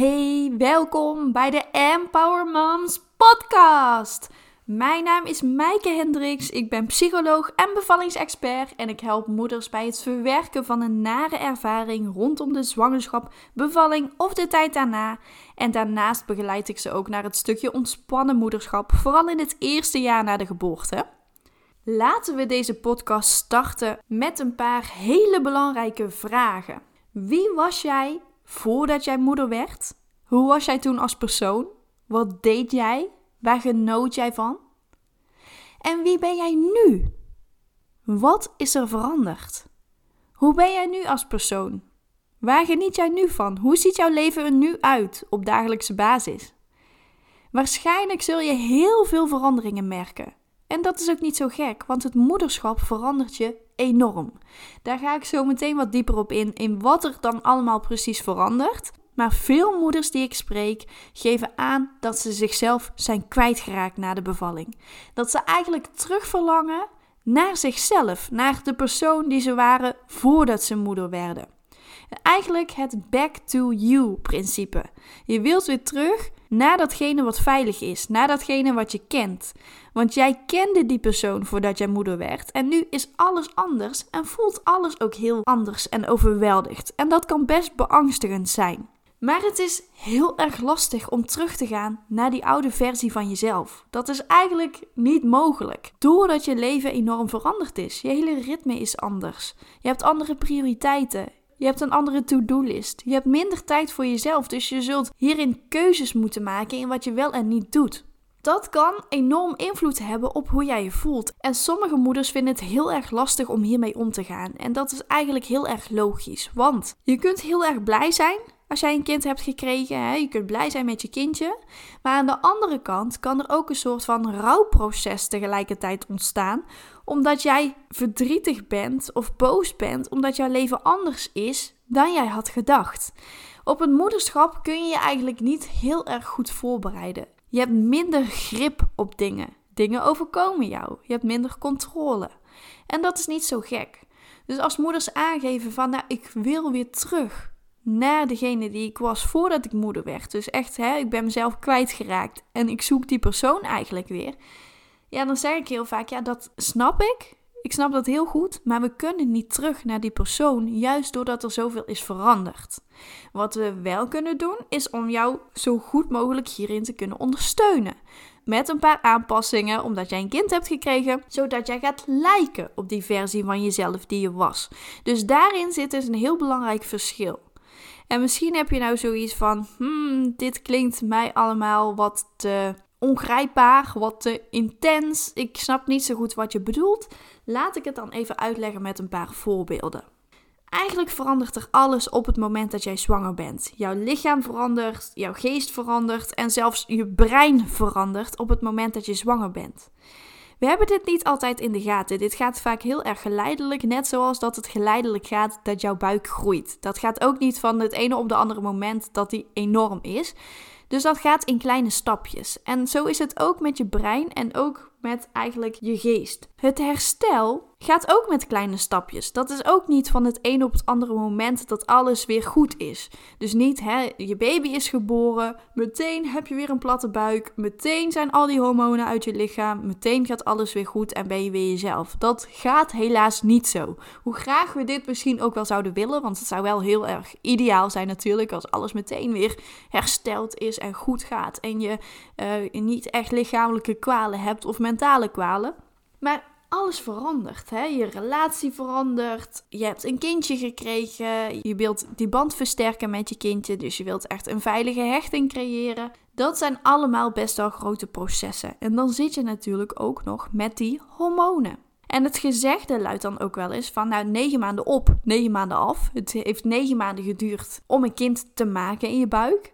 Hey, welkom bij de Empower Moms podcast. Mijn naam is Maaike Hendricks. Ik ben psycholoog en bevallingsexpert en ik help moeders bij het verwerken van een nare ervaring rondom de zwangerschap, bevalling of de tijd daarna. En daarnaast begeleid ik ze ook naar het stukje ontspannen moederschap, vooral in het eerste jaar na de geboorte. Laten we deze podcast starten met een paar hele belangrijke vragen. Wie was jij voordat jij moeder werd? Hoe was jij toen als persoon? Wat deed jij? Waar genoot jij van? En wie ben jij nu? Wat is er veranderd? Hoe ben jij nu als persoon? Waar geniet jij nu van? Hoe ziet jouw leven er nu uit op dagelijkse basis? Waarschijnlijk zul je heel veel veranderingen merken. En dat is ook niet zo gek, want het moederschap verandert je enorm. Daar ga ik zo meteen wat dieper op in, in wat er dan allemaal precies verandert. Maar veel moeders die ik spreek geven aan dat ze zichzelf zijn kwijtgeraakt na de bevalling. Dat ze eigenlijk terugverlangen naar zichzelf, naar de persoon die ze waren voordat ze moeder werden. Eigenlijk het back to you principe. Je wilt weer terug naar datgene wat veilig is, naar datgene wat je kent. Want jij kende die persoon voordat jij moeder werd en nu is alles anders en voelt alles ook heel anders en overweldigd. En dat kan best beangstigend zijn. Maar het is heel erg lastig om terug te gaan naar die oude versie van jezelf. Dat is eigenlijk niet mogelijk. Doordat je leven enorm veranderd is. Je hele ritme is anders. Je hebt andere prioriteiten. Je hebt een andere to-do-list. Je hebt minder tijd voor jezelf. Dus je zult hierin keuzes moeten maken in wat je wel en niet doet. Dat kan enorm invloed hebben op hoe jij je voelt. En sommige moeders vinden het heel erg lastig om hiermee om te gaan. En dat is eigenlijk heel erg logisch. Want je kunt heel erg blij zijn als jij een kind hebt gekregen. Hè? Je kunt blij zijn met je kindje. Maar aan de andere kant kan er ook een soort van rouwproces tegelijkertijd ontstaan. Omdat jij verdrietig bent of boos bent, omdat jouw leven anders is dan jij had gedacht. Op het moederschap kun je je eigenlijk niet heel erg goed voorbereiden. Je hebt minder grip op dingen. Dingen overkomen jou. Je hebt minder controle. En dat is niet zo gek. Dus als moeders aangeven van, nou, ik wil weer terug naar degene die ik was voordat ik moeder werd. Dus echt, hè, ik ben mezelf kwijtgeraakt en ik zoek die persoon eigenlijk weer. Ja, dan zeg ik heel vaak, ja, dat snap ik. Ik snap dat heel goed, maar we kunnen niet terug naar die persoon, juist doordat er zoveel is veranderd. Wat we wel kunnen doen, is om jou zo goed mogelijk hierin te kunnen ondersteunen. Met een paar aanpassingen, omdat jij een kind hebt gekregen, zodat jij gaat lijken op die versie van jezelf die je was. Dus daarin zit dus een heel belangrijk verschil. En misschien heb je nou zoiets van: hmm, dit klinkt mij allemaal wat te ongrijpbaar, wat te intens. Ik snap niet zo goed wat je bedoelt. Laat ik het dan even uitleggen met een paar voorbeelden. Eigenlijk verandert er alles op het moment dat jij zwanger bent. Jouw lichaam verandert, jouw geest verandert en zelfs je brein verandert op het moment dat je zwanger bent. We hebben dit niet altijd in de gaten. Dit gaat vaak heel erg geleidelijk, net zoals dat het geleidelijk gaat dat jouw buik groeit. Dat gaat ook niet van het ene op de andere moment dat die enorm is. Dus dat gaat in kleine stapjes. En zo is het ook met je brein en ook met eigenlijk je geest. Het herstel gaat ook met kleine stapjes. Dat is ook niet van het een op het andere moment dat alles weer goed is. Dus niet, hè, je baby is geboren, meteen heb je weer een platte buik, meteen zijn al die hormonen uit je lichaam, meteen gaat alles weer goed en ben je weer jezelf. Dat gaat helaas niet zo. Hoe graag we dit misschien ook wel zouden willen, want het zou wel heel erg ideaal zijn natuurlijk als alles meteen weer hersteld is en goed gaat en je uh, niet echt lichamelijke kwalen hebt of mentale kwalen. Maar alles verandert. Hè? Je relatie verandert. Je hebt een kindje gekregen. Je wilt die band versterken met je kindje. Dus je wilt echt een veilige hechting creëren. Dat zijn allemaal best wel grote processen. En dan zit je natuurlijk ook nog met die hormonen. En het gezegde luidt dan ook wel eens van nou negen maanden op, negen maanden af. Het heeft negen maanden geduurd om een kind te maken in je buik.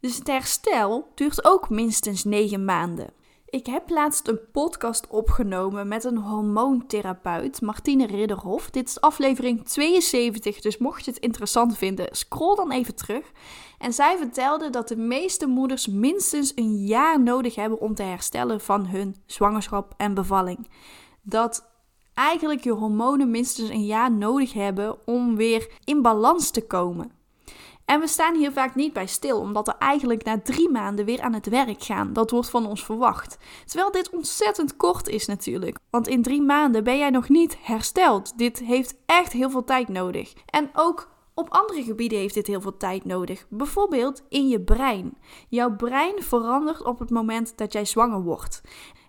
Dus het herstel duurt ook minstens negen maanden. Ik heb laatst een podcast opgenomen met een hormoontherapeut, Martine Ridderhof. Dit is aflevering 72, dus mocht je het interessant vinden, scroll dan even terug. En zij vertelde dat de meeste moeders minstens een jaar nodig hebben om te herstellen van hun zwangerschap en bevalling. Dat eigenlijk je hormonen minstens een jaar nodig hebben om weer in balans te komen. En we staan hier vaak niet bij stil, omdat we eigenlijk na drie maanden weer aan het werk gaan. Dat wordt van ons verwacht. Terwijl dit ontzettend kort is natuurlijk. Want in drie maanden ben jij nog niet hersteld. Dit heeft echt heel veel tijd nodig. En ook op andere gebieden heeft dit heel veel tijd nodig. Bijvoorbeeld in je brein. Jouw brein verandert op het moment dat jij zwanger wordt.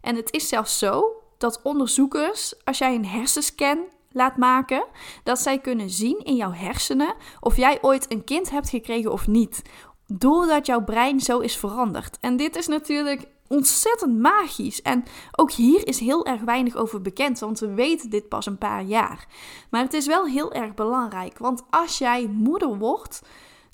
En het is zelfs zo dat onderzoekers, als jij een hersenscan laat maken, dat zij kunnen zien in jouw hersenen of jij ooit een kind hebt gekregen of niet. Doordat jouw brein zo is veranderd. En dit is natuurlijk ontzettend magisch. En ook hier is heel erg weinig over bekend, want we weten dit pas een paar jaar. Maar het is wel heel erg belangrijk, want als jij moeder wordt,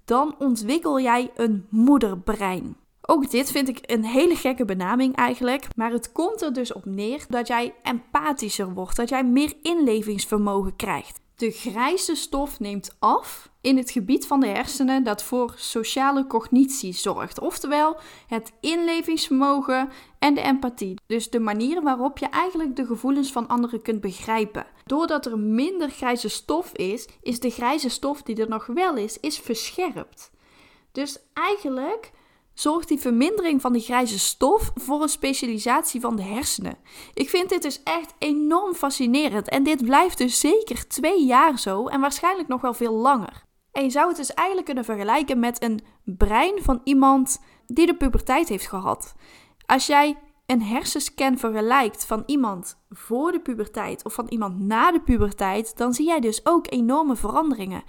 dan ontwikkel jij een moederbrein. Ook dit vind ik een hele gekke benaming eigenlijk. Maar het komt er dus op neer dat jij empathischer wordt. Dat jij meer inlevingsvermogen krijgt. De grijze stof neemt af in het gebied van de hersenen dat voor sociale cognitie zorgt. Oftewel het inlevingsvermogen en de empathie. Dus de manier waarop je eigenlijk de gevoelens van anderen kunt begrijpen. Doordat er minder grijze stof is, is de grijze stof die er nog wel is, is verscherpt. Dus eigenlijk zorgt die vermindering van de grijze stof voor een specialisatie van de hersenen. Ik vind dit dus echt enorm fascinerend en dit blijft dus zeker twee jaar zo en waarschijnlijk nog wel veel langer. En je zou het dus eigenlijk kunnen vergelijken met een brein van iemand die de puberteit heeft gehad. Als jij een hersenscan vergelijkt van iemand voor de puberteit of van iemand na de puberteit, dan zie jij dus ook enorme veranderingen.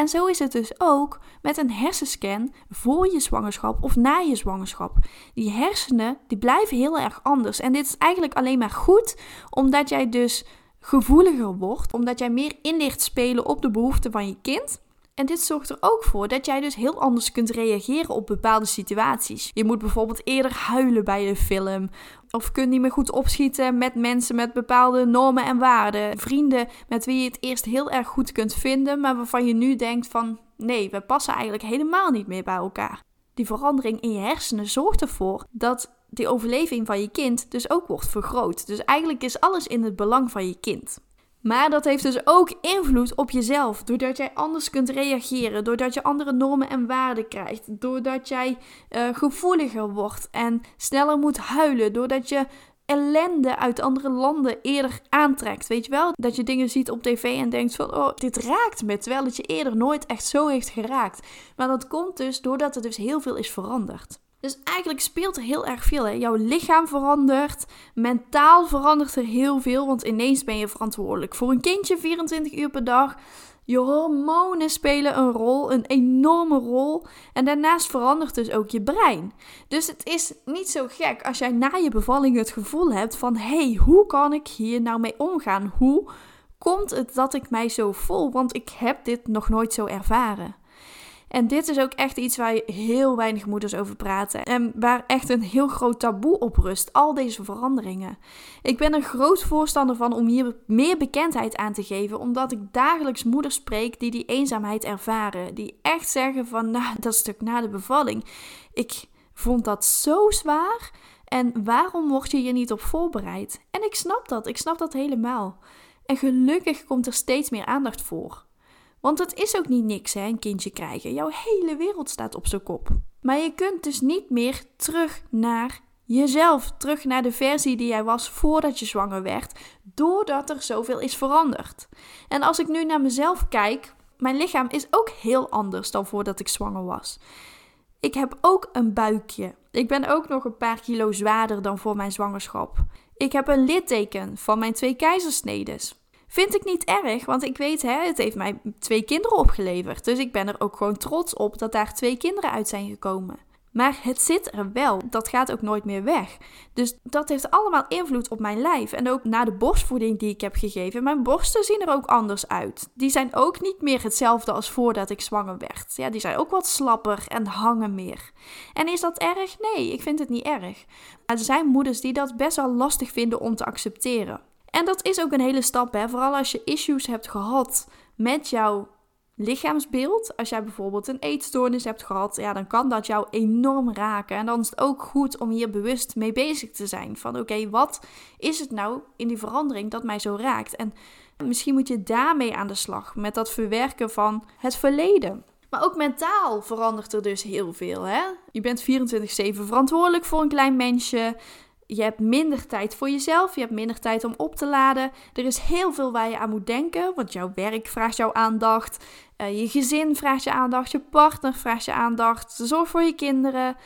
En zo is het dus ook met een hersenscan voor je zwangerschap of na je zwangerschap. Die hersenen die blijven heel erg anders. En dit is eigenlijk alleen maar goed omdat jij dus gevoeliger wordt, omdat jij meer in spelen op de behoeften van je kind. En dit zorgt er ook voor dat jij dus heel anders kunt reageren op bepaalde situaties. Je moet bijvoorbeeld eerder huilen bij een film. Of kunt niet meer goed opschieten met mensen met bepaalde normen en waarden. Vrienden met wie je het eerst heel erg goed kunt vinden, maar waarvan je nu denkt van nee, we passen eigenlijk helemaal niet meer bij elkaar. Die verandering in je hersenen zorgt ervoor dat die overleving van je kind dus ook wordt vergroot. Dus eigenlijk is alles in het belang van je kind. Maar dat heeft dus ook invloed op jezelf. Doordat jij anders kunt reageren. Doordat je andere normen en waarden krijgt. Doordat jij uh, gevoeliger wordt en sneller moet huilen. Doordat je ellende uit andere landen eerder aantrekt. Weet je wel? Dat je dingen ziet op tv en denkt van, oh, dit raakt me. Terwijl het je eerder nooit echt zo heeft geraakt. Maar dat komt dus doordat er dus heel veel is veranderd. Dus eigenlijk speelt er heel erg veel. Hè? Jouw lichaam verandert, mentaal verandert er heel veel, want ineens ben je verantwoordelijk voor een kindje 24 uur per dag. Je hormonen spelen een rol, een enorme rol. En daarnaast verandert dus ook je brein. Dus het is niet zo gek als jij na je bevalling het gevoel hebt van: hey, hoe kan ik hier nou mee omgaan? Hoe komt het dat ik mij zo voel? Want ik heb dit nog nooit zo ervaren. En dit is ook echt iets waar heel weinig moeders over praten. En waar echt een heel groot taboe op rust. Al deze veranderingen. Ik ben een groot voorstander van om hier meer bekendheid aan te geven. Omdat ik dagelijks moeders spreek die die eenzaamheid ervaren. Die echt zeggen van, nou, dat stuk na de bevalling. Ik vond dat zo zwaar. En waarom word je hier niet op voorbereid? En ik snap dat. Ik snap dat helemaal. En gelukkig komt er steeds meer aandacht voor. Want het is ook niet niks, hè, een kindje krijgen. Jouw hele wereld staat op zijn kop. Maar je kunt dus niet meer terug naar jezelf, terug naar de versie die jij was voordat je zwanger werd, doordat er zoveel is veranderd. En als ik nu naar mezelf kijk, mijn lichaam is ook heel anders dan voordat ik zwanger was. Ik heb ook een buikje. Ik ben ook nog een paar kilo zwaarder dan voor mijn zwangerschap. Ik heb een litteken van mijn twee keizersnedes. Vind ik niet erg, want ik weet, hè, het heeft mij twee kinderen opgeleverd. Dus ik ben er ook gewoon trots op dat daar twee kinderen uit zijn gekomen. Maar het zit er wel. Dat gaat ook nooit meer weg. Dus dat heeft allemaal invloed op mijn lijf. En ook na de borstvoeding die ik heb gegeven. Mijn borsten zien er ook anders uit. Die zijn ook niet meer hetzelfde als voordat ik zwanger werd. Ja, die zijn ook wat slapper en hangen meer. En is dat erg? Nee, ik vind het niet erg. Maar er zijn moeders die dat best wel lastig vinden om te accepteren. En dat is ook een hele stap, hè? vooral als je issues hebt gehad met jouw lichaamsbeeld. Als jij bijvoorbeeld een eetstoornis hebt gehad, ja, dan kan dat jou enorm raken. En dan is het ook goed om hier bewust mee bezig te zijn. Van oké, wat is het nou in die verandering dat mij zo raakt? En misschien moet je daarmee aan de slag, met dat verwerken van het verleden. Maar ook mentaal verandert er dus heel veel. Hè? Je bent 24-7 verantwoordelijk voor een klein mensje. Je hebt minder tijd voor jezelf. Je hebt minder tijd om op te laden. Er is heel veel waar je aan moet denken. Want jouw werk vraagt jouw aandacht. Uh, je gezin vraagt je aandacht. Je partner vraagt je aandacht. Zorg voor je kinderen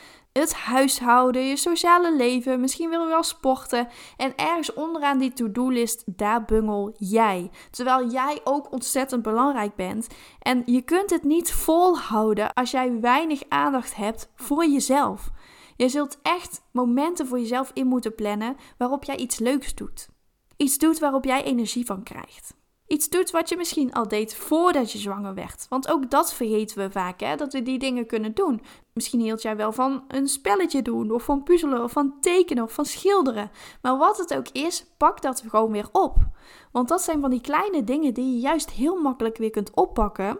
het huishouden, je sociale leven, misschien wil je wel sporten. En ergens onderaan die to-do-list, daar bungel jij. Terwijl jij ook ontzettend belangrijk bent. En je kunt het niet volhouden als jij weinig aandacht hebt voor jezelf. Je zult echt momenten voor jezelf in moeten plannen waarop jij iets leuks doet. Iets doet waarop jij energie van krijgt. Iets doet wat je misschien al deed voordat je zwanger werd. Want ook dat vergeten we vaak, hè? dat we die dingen kunnen doen. Misschien hield jij wel van een spelletje doen, of van puzzelen, of van tekenen, of van schilderen. Maar wat het ook is, pak dat gewoon weer op. Want dat zijn van die kleine dingen die je juist heel makkelijk weer kunt oppakken.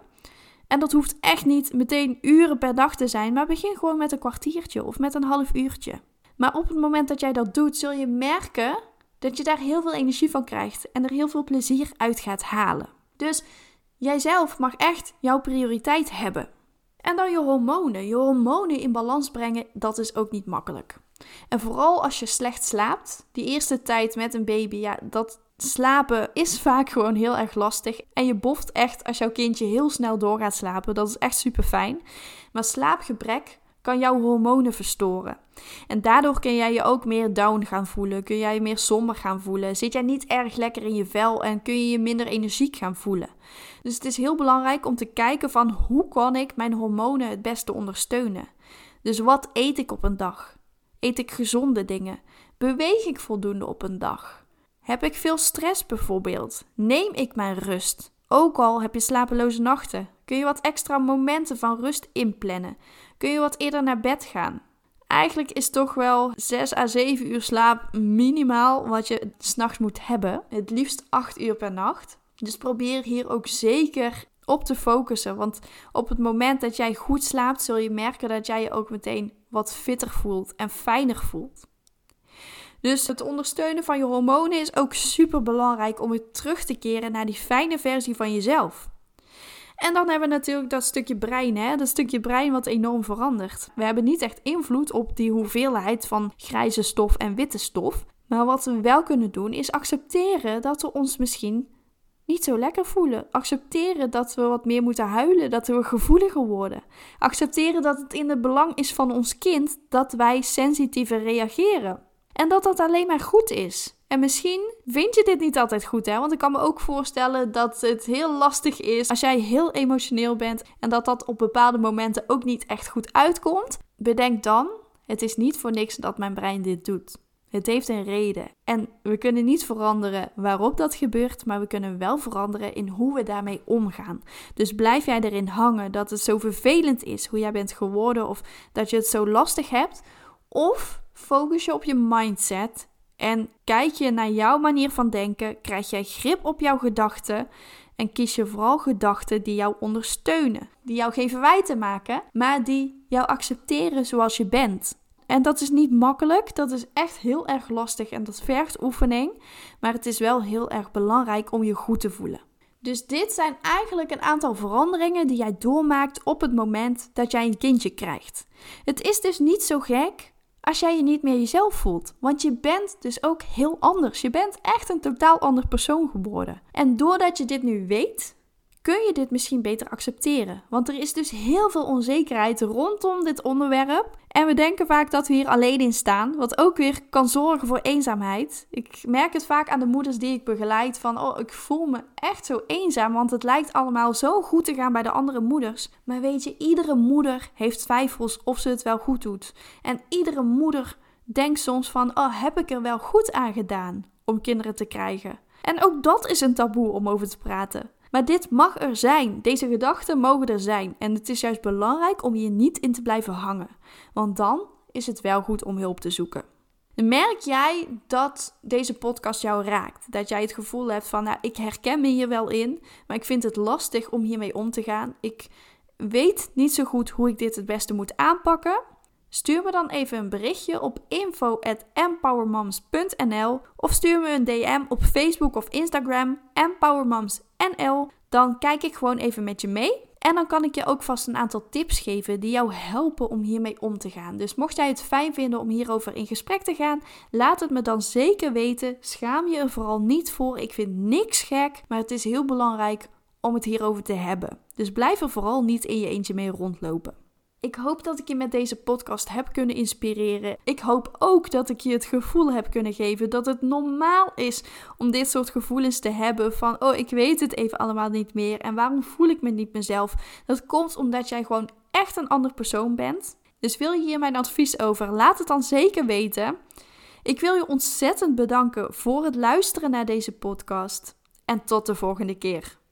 En dat hoeft echt niet meteen uren per dag te zijn, maar begin gewoon met een kwartiertje of met een half uurtje. Maar op het moment dat jij dat doet, zul je merken dat je daar heel veel energie van krijgt en er heel veel plezier uit gaat halen. Dus jijzelf mag echt jouw prioriteit hebben. En dan je hormonen. Je hormonen in balans brengen, dat is ook niet makkelijk. En vooral als je slecht slaapt, die eerste tijd met een baby, ja, dat slapen is vaak gewoon heel erg lastig. En je boft echt als jouw kindje heel snel door gaat slapen. Dat is echt super fijn. Maar slaapgebrek kan jouw hormonen verstoren. En daardoor kun jij je ook meer down gaan voelen. Kun jij je meer somber gaan voelen. Zit jij niet erg lekker in je vel en kun je je minder energiek gaan voelen. Dus het is heel belangrijk om te kijken van hoe kan ik mijn hormonen het beste ondersteunen. Dus wat eet ik op een dag? Eet ik gezonde dingen? Beweeg ik voldoende op een dag? Heb ik veel stress bijvoorbeeld? Neem ik mijn rust? Ook al heb je slapeloze nachten, kun je wat extra momenten van rust inplannen. Kun je wat eerder naar bed gaan. Eigenlijk is toch wel 6 à 7 uur slaap minimaal wat je s'nachts moet hebben. Het liefst 8 uur per nacht. Dus probeer hier ook zeker op te focussen. Want op het moment dat jij goed slaapt, zul je merken dat jij je ook meteen wat fitter voelt en fijner voelt. Dus het ondersteunen van je hormonen is ook super belangrijk om weer terug te keren naar die fijne versie van jezelf. En dan hebben we natuurlijk dat stukje brein, hè? dat stukje brein wat enorm verandert. We hebben niet echt invloed op die hoeveelheid van grijze stof en witte stof. Maar wat we wel kunnen doen is accepteren dat we ons misschien niet zo lekker voelen. Accepteren dat we wat meer moeten huilen, dat we gevoeliger worden. Accepteren dat het in het belang is van ons kind dat wij sensitiever reageren. En dat dat alleen maar goed is. En misschien vind je dit niet altijd goed, hè? Want ik kan me ook voorstellen dat het heel lastig is als jij heel emotioneel bent en dat dat op bepaalde momenten ook niet echt goed uitkomt. Bedenk dan, het is niet voor niks dat mijn brein dit doet. Het heeft een reden. En we kunnen niet veranderen waarop dat gebeurt, maar we kunnen wel veranderen in hoe we daarmee omgaan. Dus blijf jij erin hangen dat het zo vervelend is hoe jij bent geworden of dat je het zo lastig hebt, of focus je op je mindset en kijk je naar jouw manier van denken, krijg jij grip op jouw gedachten en kies je vooral gedachten die jou ondersteunen, die jou geen verwijten maken, maar die jou accepteren zoals je bent. En dat is niet makkelijk, dat is echt heel erg lastig en dat vergt oefening, maar het is wel heel erg belangrijk om je goed te voelen. Dus dit zijn eigenlijk een aantal veranderingen die jij doormaakt op het moment dat jij een kindje krijgt. Het is dus niet zo gek als jij je niet meer jezelf voelt. Want je bent dus ook heel anders. Je bent echt een totaal ander persoon geworden. En doordat je dit nu weet, kun je dit misschien beter accepteren. Want er is dus heel veel onzekerheid rondom dit onderwerp. En we denken vaak dat we hier alleen in staan, wat ook weer kan zorgen voor eenzaamheid. Ik merk het vaak aan de moeders die ik begeleid van, oh, ik voel me echt zo eenzaam, want het lijkt allemaal zo goed te gaan bij de andere moeders. Maar weet je, iedere moeder heeft twijfels of ze het wel goed doet. En iedere moeder denkt soms van, oh, heb ik er wel goed aan gedaan om kinderen te krijgen? En ook dat is een taboe om over te praten. Maar dit mag er zijn. Deze gedachten mogen er zijn. En het is juist belangrijk om hier niet in te blijven hangen. Want dan is het wel goed om hulp te zoeken. Merk jij dat deze podcast jou raakt? Dat jij het gevoel hebt van, nou, ik herken me hier wel in, maar ik vind het lastig om hiermee om te gaan. Ik weet niet zo goed hoe ik dit het beste moet aanpakken. Stuur me dan even een berichtje op info@empowermoms.nl of stuur me een DM op Facebook of Instagram empowermomsnl. Dan kijk ik gewoon even met je mee En dan kan ik je ook vast een aantal tips geven die jou helpen om hiermee om te gaan. Dus mocht jij het fijn vinden om hierover in gesprek te gaan, laat het me dan zeker weten. Schaam je er vooral niet voor. Ik vind niks gek, maar het is heel belangrijk om het hierover te hebben. Dus blijf er vooral niet in je eentje mee rondlopen. Ik hoop dat ik je met deze podcast heb kunnen inspireren. Ik hoop ook dat ik je het gevoel heb kunnen geven dat het normaal is om dit soort gevoelens te hebben van oh ik weet het even allemaal niet meer en waarom voel ik me niet mezelf. Dat komt omdat jij gewoon echt een ander persoon bent. Dus wil je hier mijn advies over? Laat het dan zeker weten. Ik wil je ontzettend bedanken voor het luisteren naar deze podcast en tot de volgende keer.